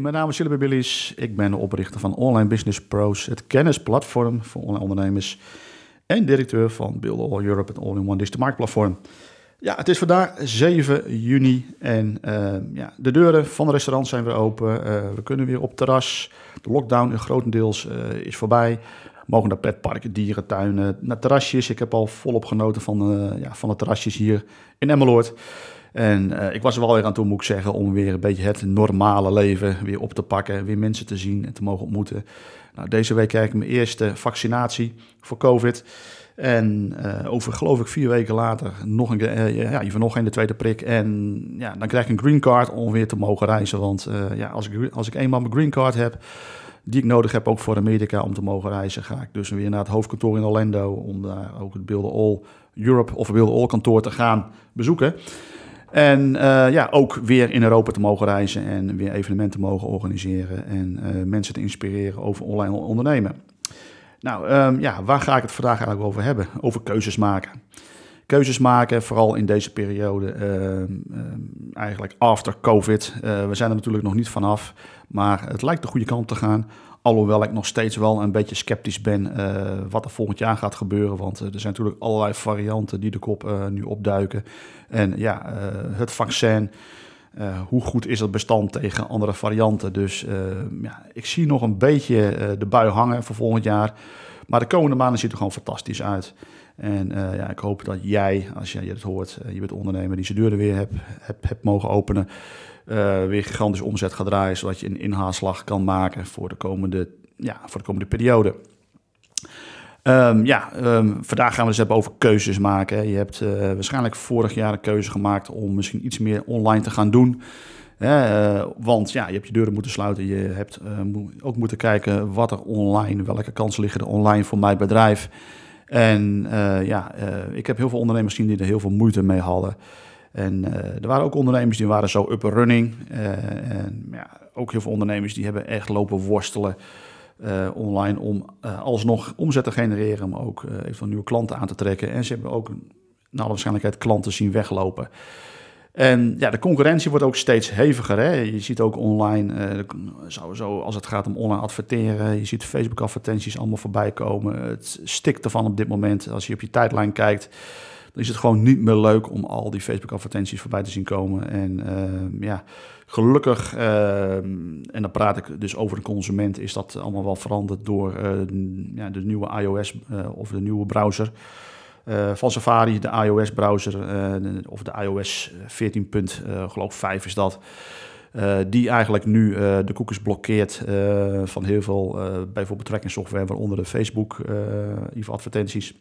mijn naam is Silber Billis. Ik ben de oprichter van Online Business Pros, het kennisplatform voor online ondernemers. En directeur van Build All Europe, het all-in-one digital marktplatform. Ja, het is vandaag 7 juni en uh, ja, de deuren van de restaurant zijn weer open. Uh, we kunnen weer op terras. De lockdown grotendeels uh, is voorbij. We mogen naar pretparken, dierentuinen, naar terrasjes. Ik heb al volop genoten van, ja, van de terrasjes hier in Emmeloord. En uh, ik was er wel weer aan toe, moet ik zeggen, om weer een beetje het normale leven weer op te pakken. Weer mensen te zien en te mogen ontmoeten. Nou, deze week krijg ik mijn eerste vaccinatie voor COVID. En uh, over, geloof ik, vier weken later nog een, uh, ja, even nog een de tweede prik. En ja, dan krijg ik een green card om weer te mogen reizen. Want ja, als, ik, als ik eenmaal mijn green card heb, die ik nodig heb ook voor Amerika om te mogen reizen, ga ik dus weer naar het hoofdkantoor in Orlando om daar ook het Builder All Europe of Builder All kantoor te gaan bezoeken. En uh, ja, ook weer in Europa te mogen reizen en weer evenementen mogen organiseren en uh, mensen te inspireren over online ondernemen. Nou, um, ja, waar ga ik het vandaag eigenlijk over hebben? Over keuzes maken. Keuzes maken, vooral in deze periode, uh, eigenlijk after COVID. Uh, we zijn er natuurlijk nog niet vanaf, maar het lijkt de goede kant te gaan. Alhoewel ik nog steeds wel een beetje sceptisch ben uh, wat er volgend jaar gaat gebeuren. Want uh, er zijn natuurlijk allerlei varianten die de kop uh, nu opduiken. En ja, het vaccin, hoe goed is het bestand tegen andere varianten? Dus ja, ik zie nog een beetje de bui hangen voor volgend jaar. Maar de komende maanden ziet er gewoon fantastisch uit. En ja, ik hoop dat jij, als jij het hoort, je bent ondernemer die zijn deuren weer hebt, hebt, hebt mogen openen uh, weer gigantische omzet gaat draaien, zodat je een inhaalslag kan maken voor de komende, ja, voor de komende periode. Um, ja, um, vandaag gaan we het hebben over keuzes maken. Je hebt uh, waarschijnlijk vorig jaar een keuze gemaakt om misschien iets meer online te gaan doen. Uh, want ja, je hebt je deuren moeten sluiten. Je hebt ook moeten kijken wat er online, welke kansen liggen er online voor mijn bedrijf. En ja, ik heb heel veel ondernemers zien die er heel veel moeite mee hadden. En uh, er waren ook ondernemers die waren zo up and running. Uh, en ja, ook heel veel ondernemers die hebben echt lopen worstelen uh, online om alsnog omzet te genereren, maar ook even nieuwe klanten aan te trekken. En ze hebben ook naar alle waarschijnlijkheid klanten zien weglopen. En ja, de concurrentie wordt ook steeds heviger. Hè? Je ziet ook online, sowieso als het gaat om online adverteren, je ziet Facebook advertenties allemaal voorbij komen. Het stikt ervan op dit moment als je op je tijdlijn kijkt dan is het gewoon niet meer leuk om al die Facebook-advertenties voorbij te zien komen. En uh, ja, gelukkig, uh, en dan praat ik dus over de consument, is dat allemaal wel veranderd door uh, ja, de nieuwe iOS of de nieuwe browser. van Safari, de iOS-browser, of de iOS 14. geloof 5 is dat. Die eigenlijk nu de cookies blokkeert van heel veel, bijvoorbeeld tracking software, waaronder de Facebook advertenties.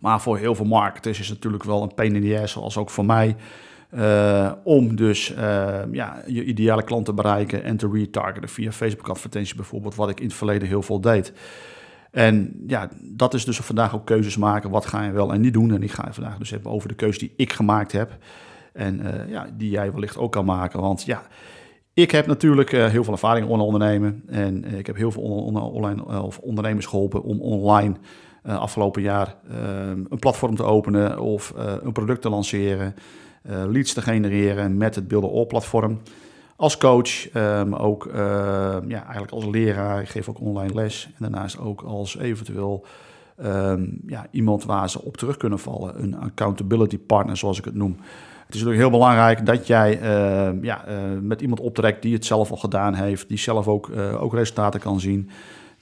Maar voor heel veel marketers is het natuurlijk wel een pain in the ass, zoals ook voor mij. Uh, om dus uh, ja, je ideale klant te bereiken en te retargeten via Facebook advertenties bijvoorbeeld, wat ik in het verleden heel veel deed. En ja, dat is dus vandaag ook keuzes maken. Wat ga je wel en niet doen? En ik ga vandaag dus hebben over de keuze die ik gemaakt heb. En uh, ja, die jij wellicht ook kan maken. Want ja, ik heb natuurlijk heel veel ervaring online ondernemen. En ik heb heel veel online, of ondernemers geholpen om online uh, afgelopen jaar uh, een platform te openen of uh, een product te lanceren, leads te genereren met het Builder All platform. Als coach, maar ook ja, eigenlijk als leraar. Ik geef ook online les en daarnaast ook als eventueel um, ja, iemand waar ze op terug kunnen vallen. Een accountability partner, zoals ik het noem. Het is natuurlijk heel belangrijk dat jij ja, met iemand optrekt die het zelf al gedaan heeft, die zelf ook, ook resultaten kan zien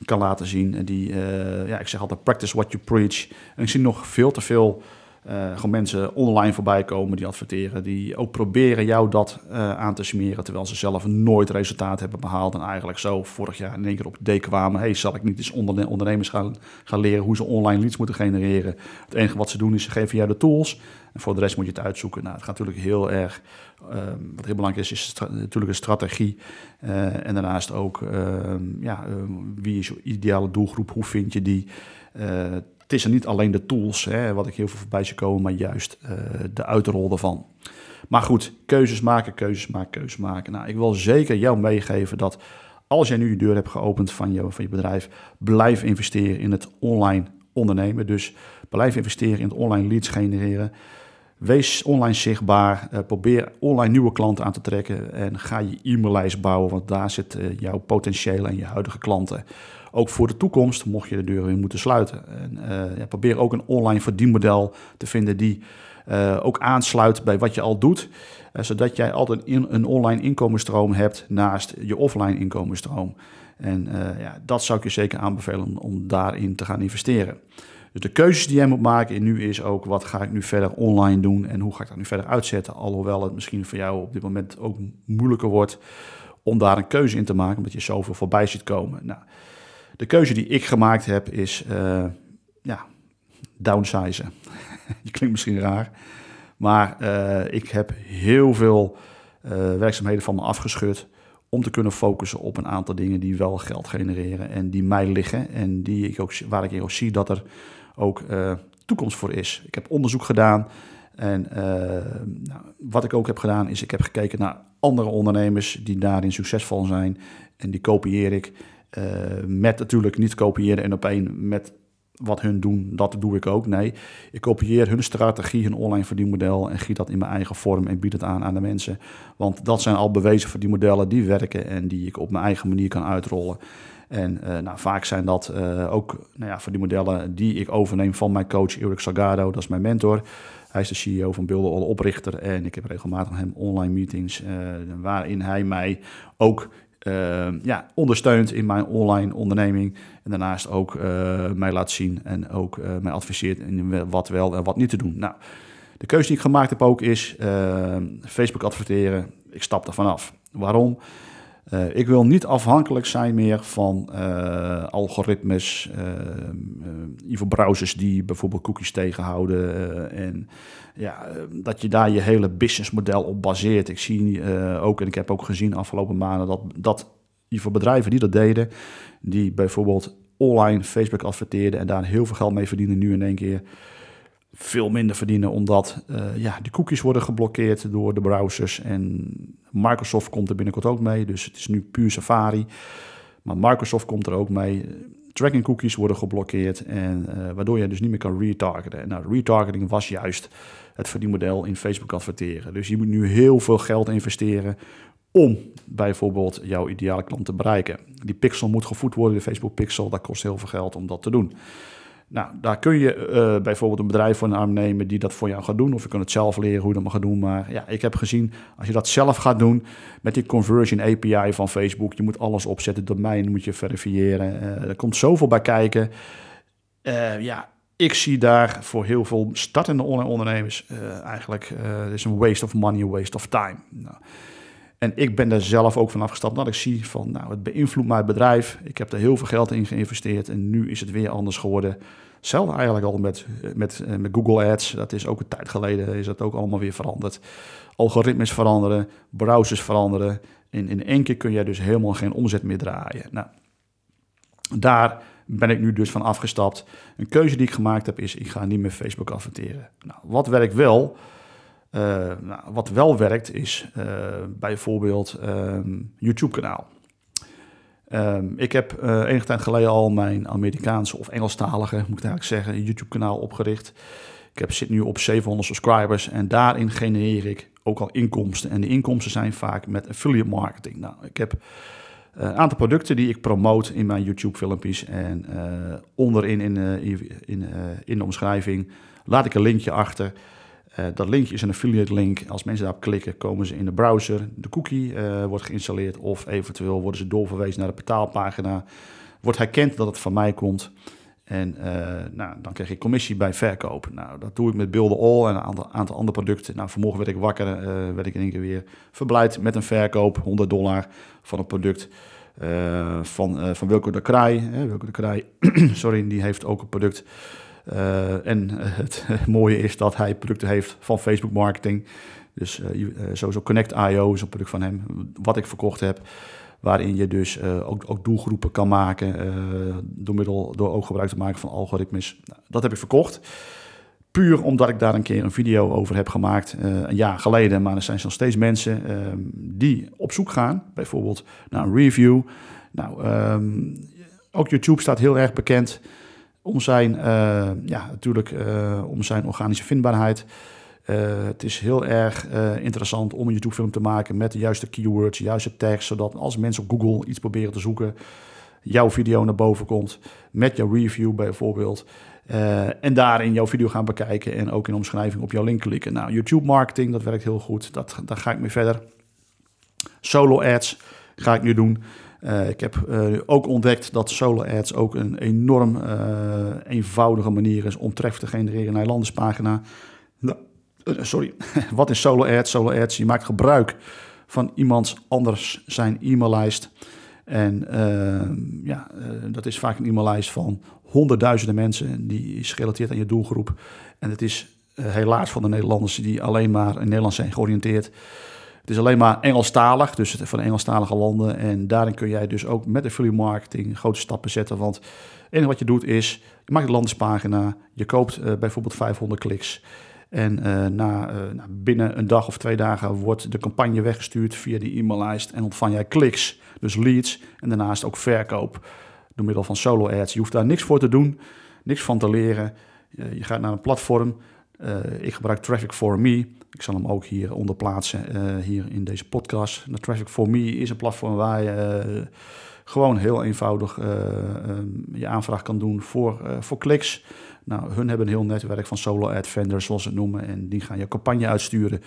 kan laten zien. En die, uh, ja, ik zeg altijd, practice what you preach. En ik zie nog veel te veel uh, gewoon mensen online voorbij komen die adverteren, die ook proberen jou dat uh, aan te smeren, terwijl ze zelf nooit resultaat hebben behaald en eigenlijk zo vorig jaar in één keer op de idee kwamen, hey, zal ik niet eens ondernemers gaan, gaan leren hoe ze online leads moeten genereren? Het enige wat ze doen is ze geven jou de tools en voor de rest moet je het uitzoeken. Nou, het gaat natuurlijk heel erg, uh, wat heel belangrijk is, is natuurlijk een strategie uh, en daarnaast ook, ehm, ja, ehm, wie is je ideale doelgroep, hoe vind je die? Het is er niet alleen de tools, hè, wat ik heel veel voorbij zie komen, maar juist uh, de uitrol ervan. Maar goed, keuzes maken, keuzes maken, keuzes maken. Nou, ik wil zeker jou meegeven dat als jij nu je deur hebt geopend van je, van je bedrijf, blijf investeren in het online ondernemen. Dus blijf investeren in het online leads genereren. Wees online zichtbaar. Uh, probeer online nieuwe klanten aan te trekken. En ga je e-maillijst bouwen, want daar zitten jouw potentiële en je huidige klanten. Ook voor de toekomst, mocht je de deur weer moeten sluiten. En, ja, probeer ook een online verdienmodel te vinden die ook aansluit bij wat je al doet. zodat jij altijd een online inkomensstroom hebt naast je offline inkomensstroom. En ja, dat zou ik je zeker aanbevelen om daarin te gaan investeren. Dus de keuzes die jij moet maken nu is ook wat ga ik nu verder online doen en hoe ga ik dat nu verder uitzetten. Alhoewel het misschien voor jou op dit moment ook moeilijker wordt om daar een keuze in te maken, omdat je zoveel voorbij ziet komen. Nou, de keuze die ik gemaakt heb is uh, ja, downsizen. je klinkt misschien raar, maar uh, ik heb heel veel uh, werkzaamheden van me afgeschud om te kunnen focussen op een aantal dingen die wel geld genereren en die mij liggen en die ik ook, waar ik ook zie dat er ook uh, toekomst voor is. Ik heb onderzoek gedaan en uh, nou, wat ik ook heb gedaan is ik heb gekeken naar andere ondernemers die daarin succesvol zijn en die kopieer ik. Uh, met natuurlijk niet kopiëren en op één met wat hun doen, dat doe ik ook. Nee, ik kopieer hun strategie, hun online verdienmodel en giet dat in mijn eigen vorm en bied het aan aan de mensen. Want dat zijn al bewezen verdienmodellen die werken en die ik op mijn eigen manier kan uitrollen. En uh, nou, vaak zijn dat uh, ook nou ja, verdienmodellen die ik overneem van mijn coach Erik Salgado, dat is mijn mentor. Hij is de CEO van Builder All oprichter en ik heb regelmatig hem online meetings uh, waarin hij mij ook uh, ja, ondersteunt in mijn online onderneming. En daarnaast ook uh, mij laat zien en ook uh, mij adviseert in wat wel en wat niet te doen. Nou, de keuze die ik gemaakt heb ook is Facebook adverteren. Ik stap er vanaf. Waarom? Uh, ik wil niet afhankelijk zijn meer van uh, algoritmes, uh, browsers die bijvoorbeeld cookies tegenhouden. en ja, dat je daar je hele businessmodel op baseert. Ik zie ook, en ik heb ook gezien afgelopen maanden, dat, dat voor bedrijven die dat deden, die bijvoorbeeld online Facebook adverteerden en daar heel veel geld mee verdienen, nu in één keer veel minder verdienen, omdat ja, die cookies worden geblokkeerd door de browsers. En Microsoft komt er binnenkort ook mee, dus het is nu puur Safari. Maar Microsoft komt er ook mee. Tracking cookies worden geblokkeerd, en, uh, waardoor je dus niet meer kan retargeten. En nou, retargeting was juist het verdienmodel in Facebook adverteren. Dus je moet nu heel veel geld investeren om bijvoorbeeld jouw ideale klant te bereiken. Die pixel moet gevoed worden, de Facebook pixel, dat kost heel veel geld om dat te doen. Nou, daar kun je uh, bijvoorbeeld een bedrijf voor een arm nemen die dat voor jou gaat doen. Of je kunt het zelf leren hoe je dat mag doen. Maar ja, ik heb gezien, als je dat zelf gaat doen met die conversion API van Facebook, je moet alles opzetten, domein moet je verifiëren. Uh, er komt zoveel bij kijken. Uh, ja, ik zie daar voor heel veel startende online ondernemers eigenlijk, is een waste of money, een waste of time. Nou, en ik ben daar zelf ook van afgestapt. Dat ik zie van, nou, het beïnvloedt mijn bedrijf. Ik heb er heel veel geld in geïnvesteerd en nu is het weer anders geworden. Hetzelfde eigenlijk al met, met, eh, met Google Ads. Dat is ook een tijd geleden, is dat ook allemaal weer veranderd. Algoritmes veranderen, browsers veranderen. En in één keer kun je dus helemaal geen omzet meer draaien. Nou, daar ben ik nu dus van afgestapt. Een keuze die ik gemaakt heb is, ik ga niet meer Facebook adverteren. Nou, wat werkt wel... Uh, nou, wat wel werkt is uh, bijvoorbeeld um, YouTube-kanaal. Um, ik heb uh, enige tijd geleden al mijn Amerikaanse of Engelstalige, moet ik eigenlijk zeggen, YouTube-kanaal opgericht. Ik heb, zit nu op 700 subscribers en daarin genereer ik ook al inkomsten. En de inkomsten zijn vaak met affiliate marketing. Nou, ik heb een aantal producten die ik promote in mijn YouTube-filmpjes. En onderin in, in, in de omschrijving laat ik een linkje achter. Uh, dat linkje is een affiliate link. Als mensen daarop klikken, komen ze in de browser. De cookie uh, wordt geïnstalleerd of eventueel worden ze doorverwezen naar de betaalpagina. Wordt herkend dat het van mij komt. En uh, nou, dan krijg ik commissie bij verkoop. Nou, dat doe ik met Build All en een aantal, aantal andere producten. Nou, vanmorgen werd ik wakker, werd ik in één keer weer verblijd met een verkoop, 100 dollar van een product. van, van Wilco de Kraai. Wilco de Kraai, sorry, die heeft ook een product uh, en het mooie is dat hij producten heeft van Facebook marketing. Dus uh, sowieso Connect.io is een product van hem, wat ik verkocht heb. Waarin je dus ook, ook, doelgroepen kan maken door middel door ook gebruik te maken van algoritmes. Nou, dat heb ik verkocht. Puur omdat ik daar een keer een video over heb gemaakt, een jaar geleden. Maar er zijn nog steeds mensen ehm, die op zoek gaan, bijvoorbeeld naar een review. Nou, um, ook YouTube staat heel erg bekend om zijn, uh, ja, natuurlijk, uh, om zijn organische vindbaarheid. het is heel erg interessant om een YouTube-film te maken met de juiste keywords, de juiste tags, zodat als mensen op Google iets proberen te zoeken, jouw video naar boven komt met jouw review bijvoorbeeld. Uh, en daarin jouw video gaan bekijken en ook in de omschrijving op jouw link klikken. Nou, YouTube marketing, dat werkt heel goed. Dat, daar ga ik mee verder. Solo ads ga ik nu doen. Uh, ik heb uh, ook ontdekt dat solo ads ook een enorm eenvoudige manier is om traffic te genereren naar je. Nou, sorry, wat is solo ads? Solo ads, je maakt gebruik van iemands anders zijn e-maillijst. En ja, dat is vaak een e-maillijst van honderdduizenden mensen. Die is gerelateerd aan je doelgroep. En het is helaas van de Nederlanders die alleen maar in Nederland zijn georiënteerd. Het is alleen maar Engelstalig, dus van Engelstalige landen. En daarin kun jij dus ook met affiliate marketing grote stappen zetten. Want het enige wat je doet is, je maakt een landingspagina, je koopt uh, bijvoorbeeld 500 kliks. En uh, na, uh, binnen een dag of twee dagen wordt de campagne weggestuurd via die e-maillijst en ontvang jij kliks, dus leads en daarnaast ook verkoop door middel van solo ads. Je hoeft daar niks voor te doen, niks van te leren. je gaat naar een platform. Ik gebruik Traffic for Me. Ik zal hem ook hier onder plaatsen, uh, hier in deze podcast. De Traffic for Me is een platform waar je uh, gewoon heel eenvoudig um, je aanvraag kan doen voor, voor kliks. Nou, hun hebben een heel netwerk van solo ad vendors, zoals ze het noemen. En die gaan je campagne uitsturen.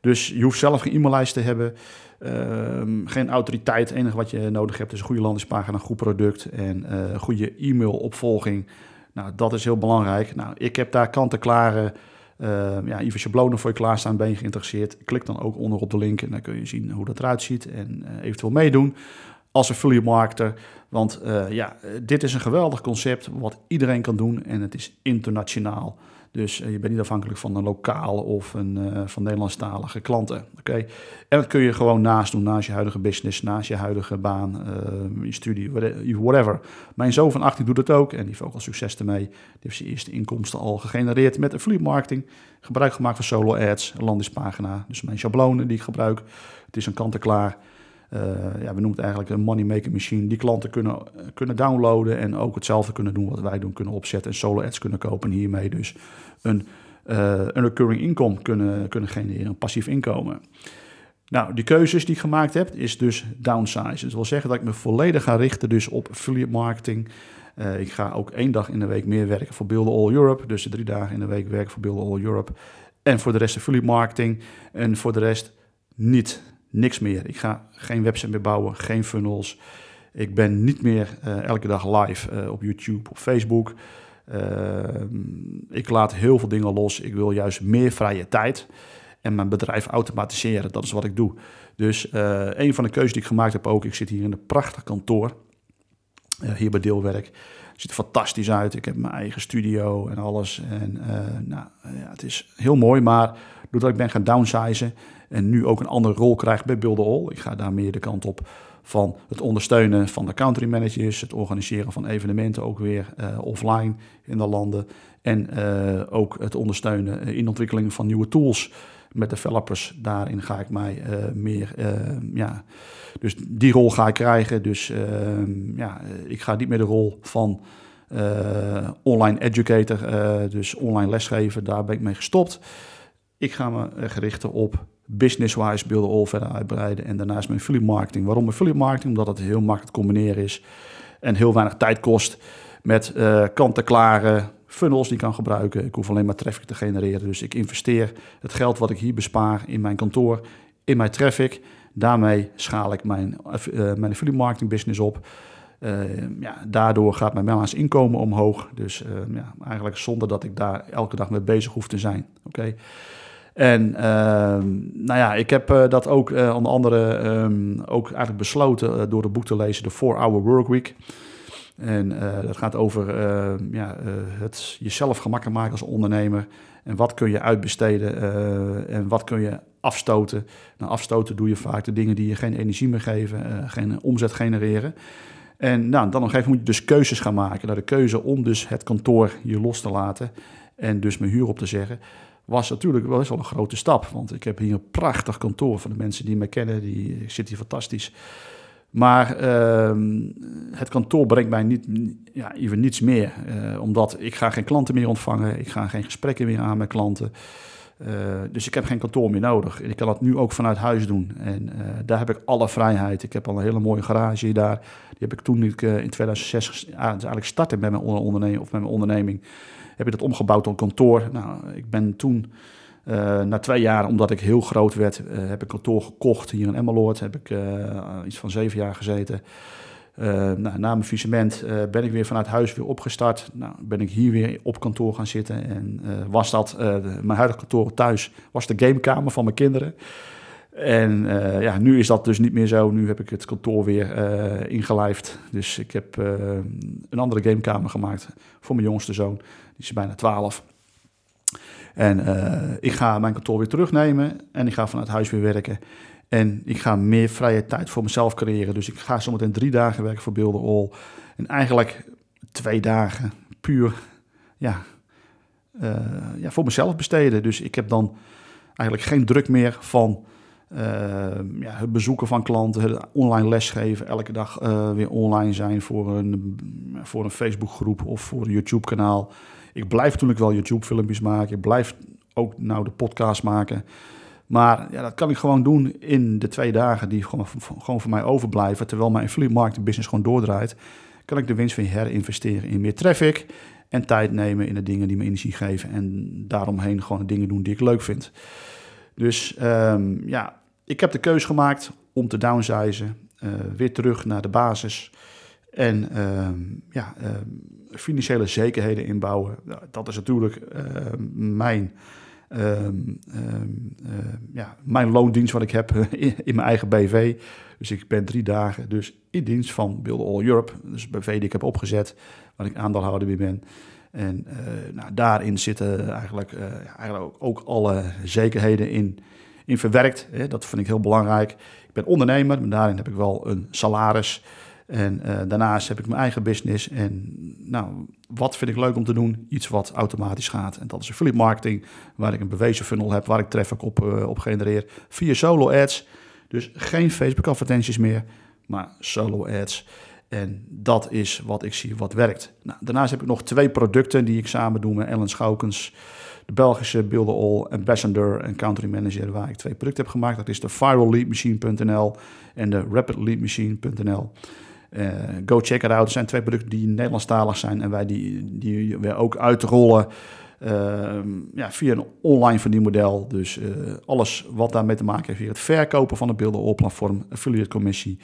Dus je hoeft zelf geen e-maillijst te hebben. Ehm, geen autoriteit. Het enige wat je nodig hebt is een goede landingspagina, een goed product en goede e-mailopvolging. Nou, dat is heel belangrijk. Nou, ik heb daar kant-en-klare ja, even schablonen voor je klaarstaan. Ben je geïnteresseerd? Klik dan ook onder op de link en dan kun je zien hoe dat eruit ziet en uh, eventueel meedoen als affiliate marketer. Want uh, ja, dit is een geweldig concept wat iedereen kan doen en het is internationaal. Dus uh, je bent niet afhankelijk van een lokaal of een, uh, van Nederlandstalige klanten. Oké, En dat kun je gewoon naast doen, naast je huidige business, naast je huidige baan, uh, je studie, whatever. Mijn zoon van 18 doet het ook en die heeft ook al succes ermee. Die heeft zijn eerste inkomsten al gegenereerd met affiliate marketing. Gebruik gemaakt van solo ads, een landingspagina. Dus mijn schablonen die ik gebruik. Het is een kant-en-klaar. Uh, ja, we noemen het eigenlijk een money making machine. Die klanten kunnen, kunnen downloaden en ook hetzelfde kunnen doen wat wij doen, kunnen opzetten en solo ads kunnen kopen en hiermee dus een, uh, een recurring income kunnen, kunnen genereren, een passief inkomen. Nou, die keuzes die ik gemaakt heb, is dus downsize. Dat wil zeggen dat ik me volledig ga richten dus op affiliate marketing. Uh, ik ga ook één dag in de week meer werken voor Build All Europe. Dus drie dagen in de week werken voor Build All Europe. En voor de rest affiliate marketing. En voor de rest niet niks meer. Ik ga geen website meer bouwen, geen funnels. Ik ben niet meer uh, elke dag live uh, op YouTube, op Facebook. Uh, ik laat heel veel dingen los. Ik wil juist meer vrije tijd en mijn bedrijf automatiseren. Dat is wat ik doe. Dus een van de keuzes die ik gemaakt heb ook. Ik zit hier in een prachtig kantoor. hier bij Deelwerk. Het ziet er fantastisch uit. Ik heb mijn eigen studio en alles. En nou, ja, het is heel mooi. Maar doordat ik ben gaan downsizen en nu ook een andere rol krijg bij Build All. Ik ga daar meer de kant op van het ondersteunen van de country managers, het organiseren van evenementen ook weer uh, offline in de landen en uh, ook het ondersteunen in de ontwikkeling van nieuwe tools met developers. Daarin ga ik mij meer, ja, dus die rol ga ik krijgen. Dus ja, ik ga niet meer de rol van online educator, dus online lesgeven, daar ben ik mee gestopt. Ik ga me richten op business-wise beelden all verder uitbreiden. En daarnaast mijn affiliate marketing. Waarom affiliate marketing? Omdat het heel makkelijk te combineren is. En heel weinig tijd kost met uh, kant-en-klare funnels die ik kan gebruiken. Ik hoef alleen maar traffic te genereren. Dus ik investeer het geld wat ik hier bespaar in mijn kantoor, in mijn traffic. Daarmee schaal ik mijn, uh, mijn affiliate marketing business op. Ja, daardoor gaat mijn maandelijks inkomen omhoog. Dus ja, eigenlijk zonder dat ik daar elke dag mee bezig hoef te zijn. Oké. En uh, nou ja, ik heb uh, dat ook uh, onder andere um, ook eigenlijk besloten uh, door het boek te lezen, de 4-Hour Workweek. En dat gaat over ehm, ja, het jezelf gemakkelijk maken als ondernemer. En wat kun je uitbesteden en wat kun je afstoten. Nou, afstoten doe je vaak de dingen die je geen energie meer geven, geen omzet genereren. En nou, dan op een gegeven moment moet je dus keuzes gaan maken. Nou, de keuze om dus het kantoor je los te laten en dus mijn huur op te zeggen was natuurlijk wel eens wel een grote stap. Want ik heb hier een prachtig kantoor voor de mensen die mij kennen. Die, ik zit hier fantastisch. Maar uh, het kantoor brengt mij niet, ja, even niets meer. Uh, omdat ik ga geen klanten meer ontvangen. Ik ga geen gesprekken meer aan met klanten. dus ik heb geen kantoor meer nodig. En ik kan dat nu ook vanuit huis doen. En daar heb ik alle vrijheid. Ik heb al een hele mooie garage daar. Die heb ik toen in 2006 ah, dus eigenlijk startte met mijn onderneming of met mijn onderneming, heb ik dat omgebouwd tot kantoor. Nou, ik ben toen na twee jaar, omdat ik heel groot werd, heb ik kantoor gekocht hier in Emmeloord. Heb ik iets van zeven jaar gezeten. Uh, nou, na mijn uh, ben ik weer vanuit huis weer opgestart. Nou, ben ik hier weer op kantoor gaan zitten. En uh, was dat, mijn huidige kantoor thuis, was de gamekamer van mijn kinderen. En ja, nu is dat dus niet meer zo. Nu heb ik het kantoor weer ingelijfd. Dus ik heb een andere gamekamer gemaakt voor mijn jongste zoon. Die is bijna 12. En ik ga mijn kantoor weer terugnemen en ik ga vanuit huis weer werken. En ik ga meer vrije tijd voor mezelf creëren. Dus ik ga zometeen drie dagen werken voor Builder All. En eigenlijk twee dagen puur ja, uh, ja, voor mezelf besteden. Dus ik heb dan eigenlijk geen druk meer van uh, ja, het bezoeken van klanten, het online lesgeven, elke dag uh, weer online zijn voor een, voor een Facebookgroep of voor een YouTube-kanaal. Ik blijf natuurlijk wel YouTube-filmpjes maken. Ik blijf ook nou de podcast maken. Maar ja, dat kan ik gewoon doen in de twee dagen die gewoon, gewoon voor mij overblijven. Terwijl mijn affiliate marketing business gewoon doordraait. Kan ik de winst weer herinvesteren in meer traffic. En tijd nemen in de dingen die me energie geven. En daaromheen gewoon de dingen doen die ik leuk vind. Dus um, ja, ik heb de keuze gemaakt om te downsizen. Uh, weer terug naar de basis. En uh, ja, uh, financiële zekerheden inbouwen. Dat is natuurlijk ehm, mijn Ehm, ehm, ehm, ja, mijn loondienst wat ik heb in, mijn eigen BV. Dus ik ben drie dagen dus in dienst van Build All Europe. Dus BV die ik heb opgezet, waar ik aandeelhouder weer ben. En uh, nou, daarin zitten eigenlijk, uh, eigenlijk ook, alle zekerheden in, in verwerkt. Hè. Dat vind ik heel belangrijk. Ik ben ondernemer, maar daarin heb ik wel een salaris. En uh, daarnaast heb ik mijn eigen business. En nou, wat vind ik leuk om te doen? Iets wat automatisch gaat. En dat is affiliate marketing, waar ik een bewezen funnel heb, waar ik traffic op, uh, op genereer via solo ads. Dus geen Facebook advertenties meer, maar solo ads. En dat is wat ik zie wat werkt. Nou, daarnaast heb ik nog twee producten die ik samen doe met Ellen Schoukens. De Belgische Builder All Ambassador en Country Manager, waar ik twee producten heb gemaakt. Dat is de viralleadmachine.nl en de rapidleadmachine.nl. Uh, go check it out. Er zijn twee producten die Nederlandstalig zijn en wij die, die weer ook uitrollen uh, ja, via een online verdienmodel. Dus uh, alles wat daarmee te maken heeft, via het verkopen van het beelden platform, affiliate commissie.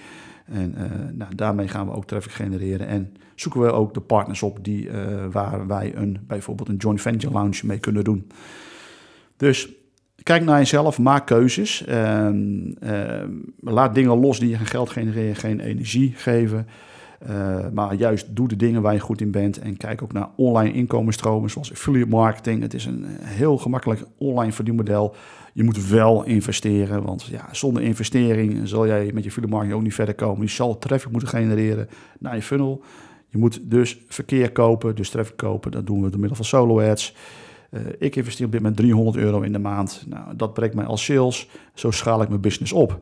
En nou, daarmee gaan we ook traffic genereren en zoeken we ook de partners op die, waar wij een, bijvoorbeeld een joint venture launch mee kunnen doen. Dus Kijk naar jezelf, maak keuzes. Ehm, ehm, laat dingen los die je geen geld genereren, geen energie geven. Uh, maar juist doe de dingen waar je goed in bent. En kijk ook naar online inkomensstromen, zoals affiliate marketing. Het is een heel gemakkelijk online verdienmodel. Je moet wel investeren, want ja, zonder investering zal jij met je affiliate marketing ook niet verder komen. Je zal traffic moeten genereren naar je funnel. Je moet dus verkeer kopen, dus traffic kopen. Dat doen we door middel van solo ads. Uh, ik investeer op dit moment 300 euro in de maand. Nou, dat brengt mij als sales. Zo schaal ik mijn business op.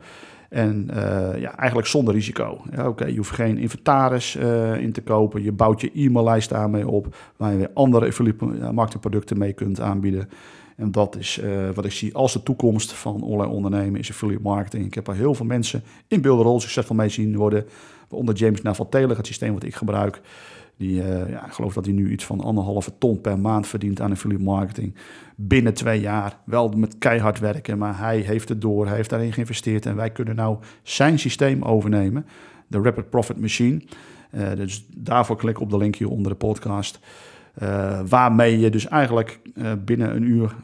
En uh, ja, eigenlijk zonder risico. Ja, Oké, je hoeft geen inventaris uh, in te kopen. Je bouwt je e-maillijst daarmee op. Waar je weer andere marketingproducten mee kunt aanbieden. En dat is wat ik zie als de toekomst van online ondernemen, is affiliate marketing. Ik heb al heel veel mensen in beeldenrol succesvol mee zien worden. Waaronder James Naval Taylor, het systeem wat ik gebruik. Die, uh, ja, ik geloof dat hij nu iets van anderhalve ton per maand verdient aan affiliate marketing. Binnen twee jaar. Wel met keihard werken, maar hij heeft het door. Hij heeft daarin geïnvesteerd. En wij kunnen nou zijn systeem overnemen. De Rapid Profit Machine. Uh, dus daarvoor klik op de link hier onder de podcast. Uh, waarmee je dus eigenlijk binnen een uur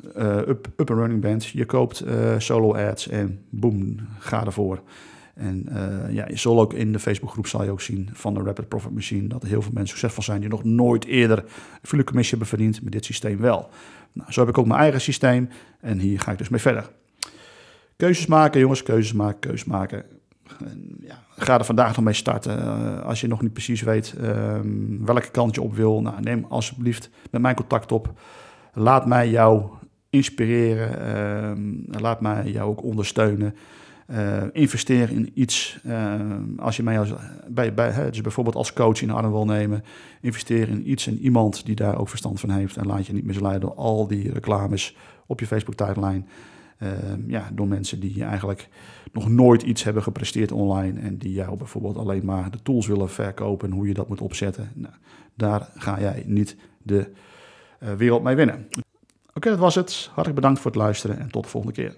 up, up and running bent. Je koopt solo ads en boom, ga ervoor. En uh, ja, je zal ook in de Facebookgroep zal je ook zien van de Rapid Profit Machine dat heel veel mensen succesvol zijn die nog nooit eerder een commissie hebben verdiend, met dit systeem wel. Nou, zo heb ik ook mijn eigen systeem en hier ga ik dus mee verder. Keuzes maken, jongens, keuzes maken, keuzes maken. En, ja, ga er vandaag nog mee starten. Uh, als je nog niet precies weet um, welke kant je op wil, nou, neem alsjeblieft met mijn contact op. Laat mij jou inspireren. Um, laat mij jou ook ondersteunen. Uh, investeer in iets. Uh, als je mij als, bij, bij, hè, dus bijvoorbeeld als coach in arm wil nemen, investeer in iets en iemand die daar ook verstand van heeft. En laat je niet misleiden door al die reclames op je Facebook-tijdlijn. Uh, ja, door mensen die eigenlijk nog nooit iets hebben gepresteerd online. En die jou bijvoorbeeld alleen maar de tools willen verkopen en hoe je dat moet opzetten. Nou, daar ga jij niet de wereld mee winnen. Oké, dat was het. Hartelijk bedankt voor het luisteren en tot de volgende keer.